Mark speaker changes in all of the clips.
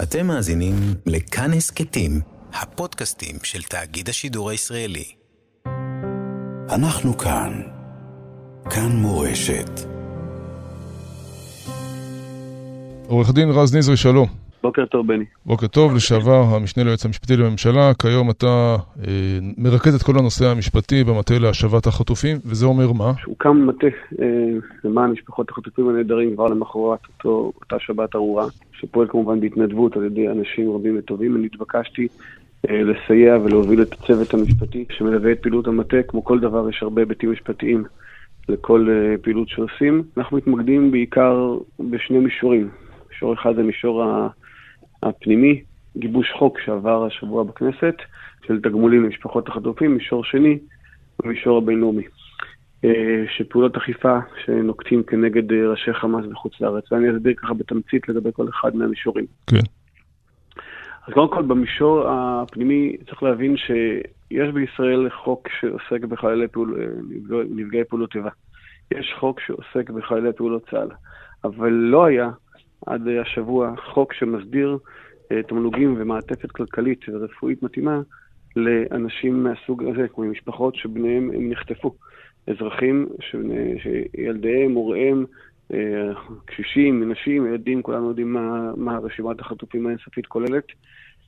Speaker 1: אתם מאזינים לכאן הסכתים, הפודקאסטים של תאגיד השידור הישראלי.
Speaker 2: אנחנו כאן. כאן מורשת.
Speaker 3: עורך דין רז נזרי, שלום.
Speaker 4: בוקר טוב, בני.
Speaker 3: בוקר טוב, לשעבר המשנה ליועץ המשפטי לממשלה. כיום אתה אה, מרכז את כל הנושא המשפטי במטה להשבת החטופים, וזה אומר מה?
Speaker 4: הוקם מטה אה, למען משפחות החטופים הנהדרים כבר למחרת אותו, אותה שבת ארורה, שפועל כמובן בהתנדבות על ידי אנשים רבים וטובים. אני התבקשתי אה, לסייע ולהוביל את הצוות המשפטי שמלווה את פעילות המטה. כמו כל דבר, יש הרבה היבטים משפטיים לכל אה, פעילות שעושים. אנחנו מתמקדים בעיקר בשני מישורים. מישור אחד זה מישור ה... הפנימי, גיבוש חוק שעבר השבוע בכנסת, של תגמולים למשפחות החטופים, מישור שני, במישור הבינלאומי. אה, שפעולות אכיפה שנוקטים כנגד אה, ראשי חמאס בחוץ לארץ, ואני אסביר ככה בתמצית לגבי כל אחד מהמישורים.
Speaker 3: כן.
Speaker 4: אז קודם כל, במישור הפנימי צריך להבין שיש בישראל חוק שעוסק בחיילי פעול... אה, נפגעי פעולות איבה. יש חוק שעוסק בחיילי פעולות צה"ל, אבל לא היה עד השבוע חוק שמסדיר אה, תמלוגים ומעטפת כלכלית ורפואית מתאימה לאנשים מהסוג הזה, כמו משפחות שבניהם הם נחטפו. אזרחים שילדיהם, הוריהם, אה, קשישים, נשים, ילדים, כולנו יודעים מה, מה רשימת החטופים האינסופית כוללת,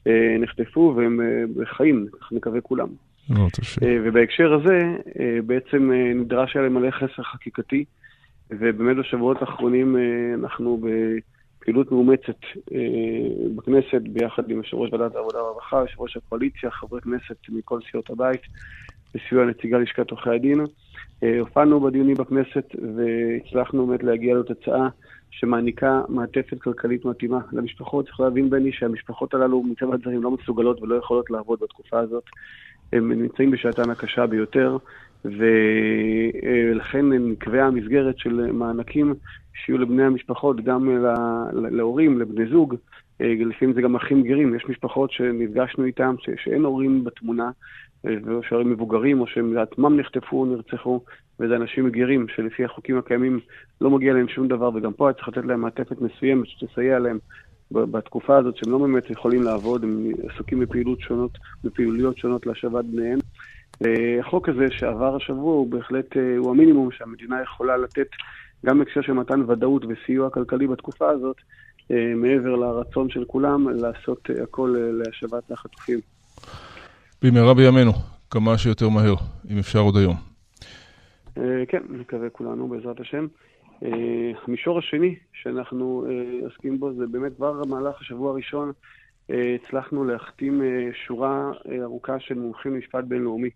Speaker 4: אה, נחטפו והם בחיים, כך נקווה כולם. ובהקשר הזה, בעצם נדרש היה למלא חסר חקיקתי, ובאמת בשבועות האחרונים אנחנו ב... פעילות מאומצת אה, בכנסת ביחד עם יושב ראש ועדת העבודה והרווחה, יושב ראש הקואליציה, חברי כנסת מכל סיעות הבית, בסיוע נציגה לשכת עורכי הדין. אה, הופענו בדיונים בכנסת והצלחנו באמת להגיע לתוצאה שמעניקה מעטפת כלכלית מתאימה למשפחות. צריך להבין, בני, שהמשפחות הללו מטבע הדברים לא מסוגלות ולא יכולות לעבוד בתקופה הזאת. הם נמצאים בשעתן הקשה ביותר, ולכן נקבעה מסגרת של מענקים שיהיו לבני המשפחות, גם להורים, לבני זוג, לפעמים זה גם אחים גרים, יש משפחות שנפגשנו איתם שאין הורים בתמונה, או שהורים מבוגרים, או שהם לעצמם נחטפו או נרצחו, וזה אנשים גרים שלפי החוקים הקיימים לא מגיע להם שום דבר, וגם פה היה צריך לתת להם מעטפת מסוימת שתסייע להם בתקופה הזאת, שהם לא באמת יכולים לעבוד, הם עסוקים בפעילות שונות, בפעילויות שונות להשבת בניהם. החוק הזה שעבר השבוע הוא בהחלט, אה, הוא המינימום שהמדינה יכולה לתת גם בהקשר של מתן ודאות וסיוע כלכלי בתקופה הזאת, אה, מעבר לרצון של כולם לעשות אה, הכל להשבת החטופים.
Speaker 3: במהרה בימינו, כמה שיותר מהר, אם אפשר עוד היום.
Speaker 4: כן, נקווה כולנו, בעזרת השם. המישור השני שאנחנו עוסקים בו זה באמת כבר במהלך השבוע הראשון הצלחנו להחתים שורה ארוכה של מומחים למשפט בינלאומי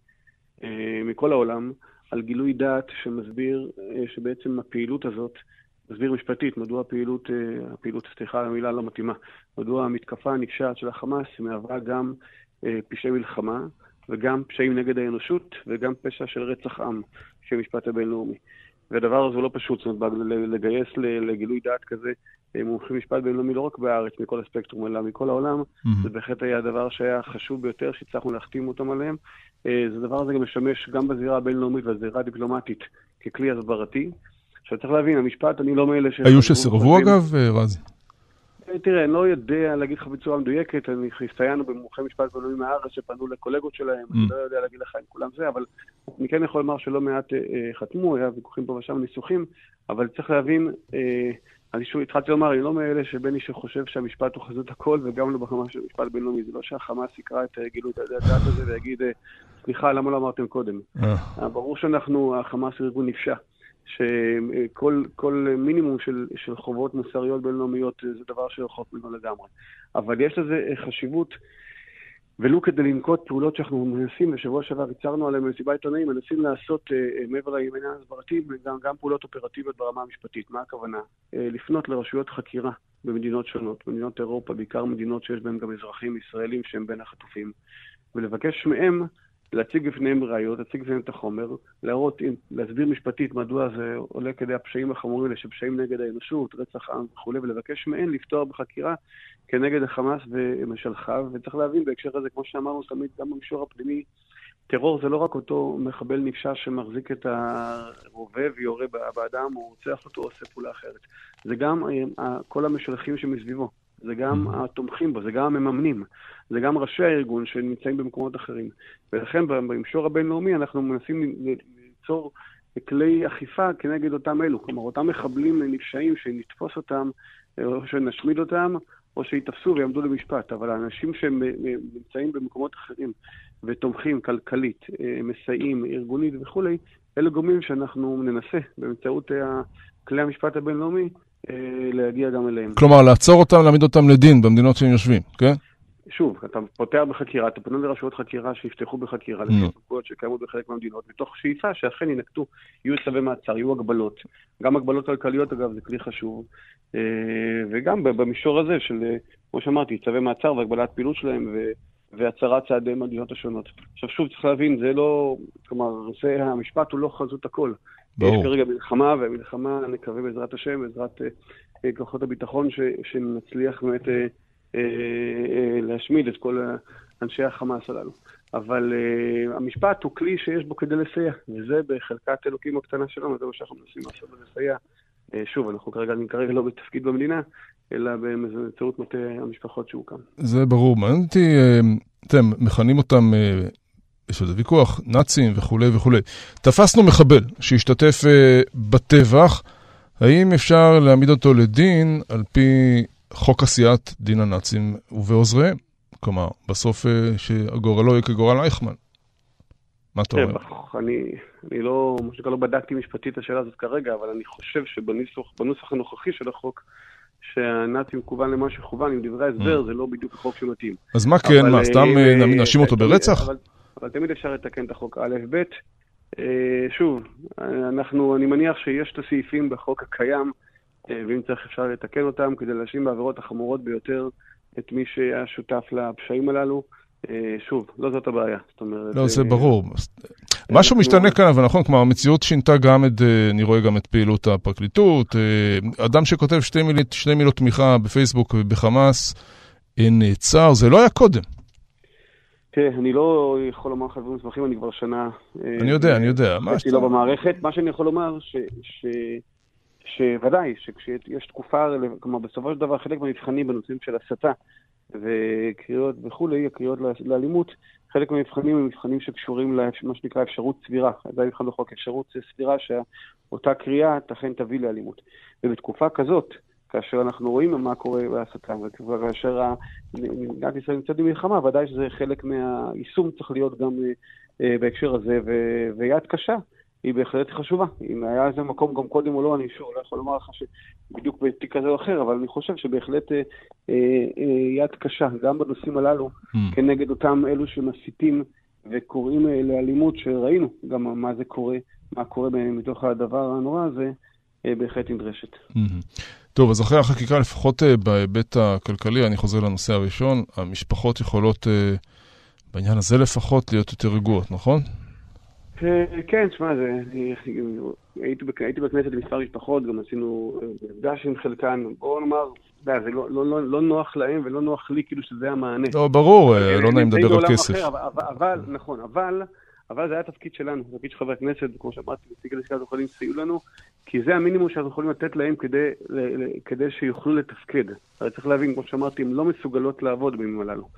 Speaker 4: מכל העולם על גילוי דעת שמסביר אה, שבעצם הפעילות הזאת, מסביר משפטית מדוע הפעילות, אה, הפעילות, סליחה, המילה לא מתאימה, מדוע המתקפה הנפשעת של החמאס מהווה גם פשעי מלחמה וגם פשעים נגד האנושות וגם פשע של רצח עם, של המשפט הבינלאומי. והדבר הזה הוא לא פשוט, זאת אומרת, לגייס לגילוי דעת כזה מומחים משפט בינלאומי לא רק בארץ, מכל הספקטרום, אלא מכל העולם, mm-hmm. זה בהחלט היה הדבר שהיה חשוב ביותר, שהצלחנו להחתים אותם עליהם. אה, זה דבר הזה גם משמש גם בזירה הבינלאומית והזירה הדיפלומטית ככלי הסברתי. עכשיו צריך להבין, המשפט, אני לא מאלה ש...
Speaker 3: היו שסירבו אגב, אה, רז?
Speaker 4: אה, תראה, אני לא יודע להגיד לך בצורה מדויקת, אני הסתייענו במומחי משפט בינלאומי מהארץ שפנו לקולגות שלהם, mm. אני לא יודע להגיד לך אם כולם זה, אבל אני כן יכול לומר שלא מעט אה, חתמו, היה ויכוחים פה ושם ניסוחים, אבל צריך להבין, אה, אני שוב התחלתי לומר, אני לא מאלה שבין שחושב שהמשפט הוא חזות הכל, וגם לא בחמאס של משפט בינלאומי. זה לא שהחמאס יקרא את גילוי הדעת הזה ויגיד, סליחה, למה לא אמרתם קודם? אה. ברור שאנחנו, החמאס הוא ארגון נפשע. שכל מינימום של, של חובות מוסריות בינלאומיות זה דבר שרחוק ממנו לגמרי. אבל יש לזה חשיבות ולו כדי לנקוט פעולות שאנחנו מנסים, בשבוע שעבר הצהרנו עליהן במסיבה עיתונאים, מנסים לעשות uh, מעבר לעניין ההסברתי, גם, גם פעולות אופרטיביות ברמה המשפטית. מה הכוונה? Uh, לפנות לרשויות חקירה במדינות שונות, במדינות אירופה, בעיקר מדינות שיש בהן גם אזרחים ישראלים שהם בין החטופים, ולבקש מהם להציג בפניהם ראיות, להציג בפניהם את החומר, להראות, להסביר משפטית מדוע זה עולה כדי הפשעים החמורים האלה, שפשעים נגד האנושות, רצח עם וכולי, ולבקש מהן לפתוח בחקירה כנגד החמאס ומשלחיו. וצריך להבין בהקשר הזה, כמו שאמרנו תמיד, גם במישור הפנימי, טרור זה לא רק אותו מחבל נפשע שמחזיק את הרובה ויורה באדם, או רוצח אותו או עושה פעולה אחרת. זה גם אה, כל המשלחים שמסביבו. זה גם התומכים בו, זה גם המממנים, זה גם ראשי הארגון שנמצאים במקומות אחרים. ולכן במישור הבינלאומי אנחנו מנסים ליצור כלי אכיפה כנגד אותם אלו. כלומר, אותם מחבלים נפשעים, שנתפוס אותם, או שנשמיד אותם, או שיתפסו ויעמדו למשפט. אבל האנשים שנמצאים במקומות אחרים ותומכים כלכלית, אה, מסייעים, ארגונית וכולי, אלה גורמים שאנחנו ננסה באמצעות כלי המשפט הבינלאומי אה, להגיע גם אליהם.
Speaker 3: כלומר, לעצור אותם, להעמיד אותם לדין במדינות שהם יושבים, כן?
Speaker 4: שוב, אתה פותח בחקירה, אתה פונה לרשויות חקירה שיפתחו בחקירה, לפי סמכויות שקיימות בחלק מהמדינות, מתוך שאיפה שאכן ינקטו, יהיו צווי מעצר, יהיו הגבלות. גם הגבלות כלכליות, אגב, זה כלי חשוב. אה, וגם במישור הזה של, אה, כמו שאמרתי, צווי מעצר והגבלת פעילות שלהם והצהרת צעדי מדינות השונות. עכשיו, שוב, צריך להבין, זה לא, כלומר, זה, המשפט הוא לא חזות הכל. ברור. יש כרגע מלחמה, והמלחמה, נקווה בעזרת השם, בעזרת אה, כוחות הביטחון, ש, שנצליח באמת... אה, אה, להשמיד את כל אנשי החמאס הללו. אבל uh, המשפט הוא כלי שיש בו כדי לסייע, וזה בחלקת אלוקים הקטנה שלנו, זה מה שאנחנו מנסים לעשות ולסייע. Uh, שוב, אנחנו כרגע, אני כרגע לא בתפקיד במדינה, אלא באמצעות מטה המשפחות שהוקם.
Speaker 3: זה ברור. מעניין אותי, אתם מכנים אותם, יש על זה ויכוח, נאצים וכולי וכולי. תפסנו מחבל שהשתתף בטבח, האם אפשר להעמיד אותו לדין על פי חוק עשיית דין הנאצים ובעוזריהם. כלומר, בסוף אה, שהגורלו יהיה כגורל אייכמן. מה אתה אומר?
Speaker 4: אני, אני לא, מה שנקרא, לא בדקתי משפטית את השאלה הזאת כרגע, אבל אני חושב שבנוסח הנוכחי של החוק, שהנאצי מכוון למה שכוון עם דברי ההסבר, mm. זה לא בדיוק החוק שמתאים.
Speaker 3: אז מה כן, מה, סתם אה, נאשים אותו ברצח?
Speaker 4: אבל, תמיד אפשר לתקן את החוק א', ב'. שוב, אנחנו, אני מניח שיש את הסעיפים בחוק הקיים, אה, ואם צריך אפשר לתקן אותם כדי להאשים בעבירות החמורות ביותר את מי שהיה שותף לפשעים הללו. אה, שוב, לא זאת הבעיה. זאת אומרת...
Speaker 3: לא, זה אה, ברור. משהו משתנה כאן, אבל נכון, כלומר, המציאות שינתה גם את, אני רואה גם את פעילות הפרקליטות. אדם שכותב שתי מילות תמיכה בפייסבוק ובחמאס נעצר, זה לא היה קודם.
Speaker 4: תראה, אני לא יכול לומר לך דברים מסמכים, אני כבר שנה...
Speaker 3: אני יודע, אני יודע.
Speaker 4: מה שאתה... לא במערכת. מה שאני יכול לומר, ש... שוודאי, שכשיש תקופה, כלומר בסופו של דבר חלק מהמבחנים בנושאים של הסתה וקריאות וכולי, הקריאות לאלימות, חלק מהמבחנים הם מבחנים שקשורים למה שנקרא אפשרות סבירה. זה מבחן בחוק, אפשרות סבירה שאותה קריאה תכן תביא לאלימות. ובתקופה כזאת, כאשר אנחנו רואים מה קורה בהסתה, וכאשר מדינת ישראל נמצאת במלחמה, ודאי שזה חלק מהיישום צריך להיות גם אה, בהקשר הזה, ויד קשה. היא בהחלט חשובה. אם היה איזה מקום גם קודם או לא, אני שוב לא יכול לומר לך שבדיוק בתיק כזה או אחר, אבל אני חושב שבהחלט אה, אה, אה, יד קשה, גם בנושאים הללו, mm. כנגד אותם אלו שמסיתים וקוראים אה, לאלימות, שראינו גם מה זה קורה, מה קורה מתוך הדבר הנורא הזה, אה, בהחלט נדרשת.
Speaker 3: Mm-hmm. טוב, אז אחרי החקיקה, לפחות אה, בהיבט הכלכלי, אני חוזר לנושא הראשון, המשפחות יכולות, אה, בעניין הזה לפחות, להיות יותר רגועות, נכון?
Speaker 4: כן, תשמע, הייתי, הייתי בכנסת עם מספר משפחות, גם עשינו אה, מפגש עם חלקן, בואו נאמר, יודע, זה לא, לא, לא, לא נוח להם ולא נוח לי כאילו שזה המענה.
Speaker 3: לא, ברור, אה, לא נעים לדבר על כסף.
Speaker 4: אחר, אבל, אבל, נכון, אבל, אבל זה היה התפקיד שלנו, התפקיד של חברי הכנסת, כמו שאמרתי, נציג עורכי דין סייעו לנו, כי זה המינימום שאנחנו יכולים לתת להם כדי, כדי שיוכלו לתפקד. הרי צריך להבין, כמו שאמרתי, הם לא מסוגלות לעבוד בימים הללו.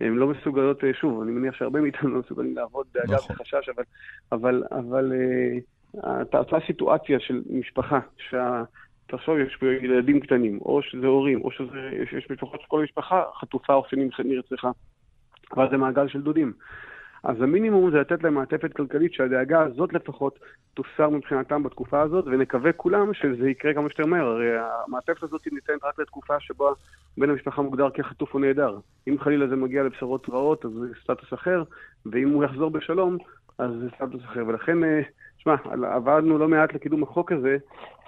Speaker 4: הן לא מסוגלות, אה, שוב, אני מניח שהרבה מאיתנו לא מסוגלים לעבוד דאגה נכון. וחשש, אבל, אבל, אבל אה, אותה סיטואציה של משפחה, שה... תחשוב, יש פה ילדים קטנים, או שזה הורים, או שיש משפחות שכל משפחה חטופה או שנרצחה, אבל זה מעגל של דודים. אז המינימום זה לתת להם מעטפת כלכלית שהדאגה הזאת לפחות תוסר מבחינתם בתקופה הזאת, ונקווה כולם שזה יקרה כמה שיותר מהר. הרי המעטפת הזאת ניתנת רק לתקופה שבה בן המשפחה מוגדר כחטוף או נעדר. אם חלילה זה מגיע לבשורות רעות, אז זה סטטוס אחר, ואם הוא יחזור בשלום, אז זה סטטוס אחר. ולכן, אה, שמע, עבדנו לא מעט לקידום החוק הזה,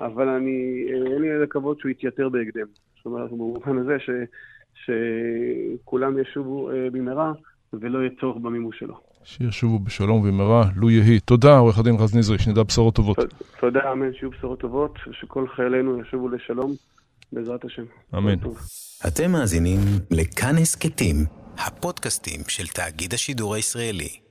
Speaker 4: אבל אני, אה, אין לי לקוות שהוא יתייתר בהקדם. זאת אומרת, במובן הזה ש, שכולם ישובו אה, במהרה. ולא יהיה צורך במימוש שלו.
Speaker 3: שישובו בשלום ובמהרה, לו יהי. תודה, עורך הדין רז נזרי, שנדע בשורות טובות.
Speaker 4: תודה, אמן, שיהיו בשורות טובות, ושכל חיילינו ישובו לשלום, בעזרת השם.
Speaker 3: אמן.
Speaker 1: אתם מאזינים לכאן הסכתים, הפודקאסטים של תאגיד השידור הישראלי.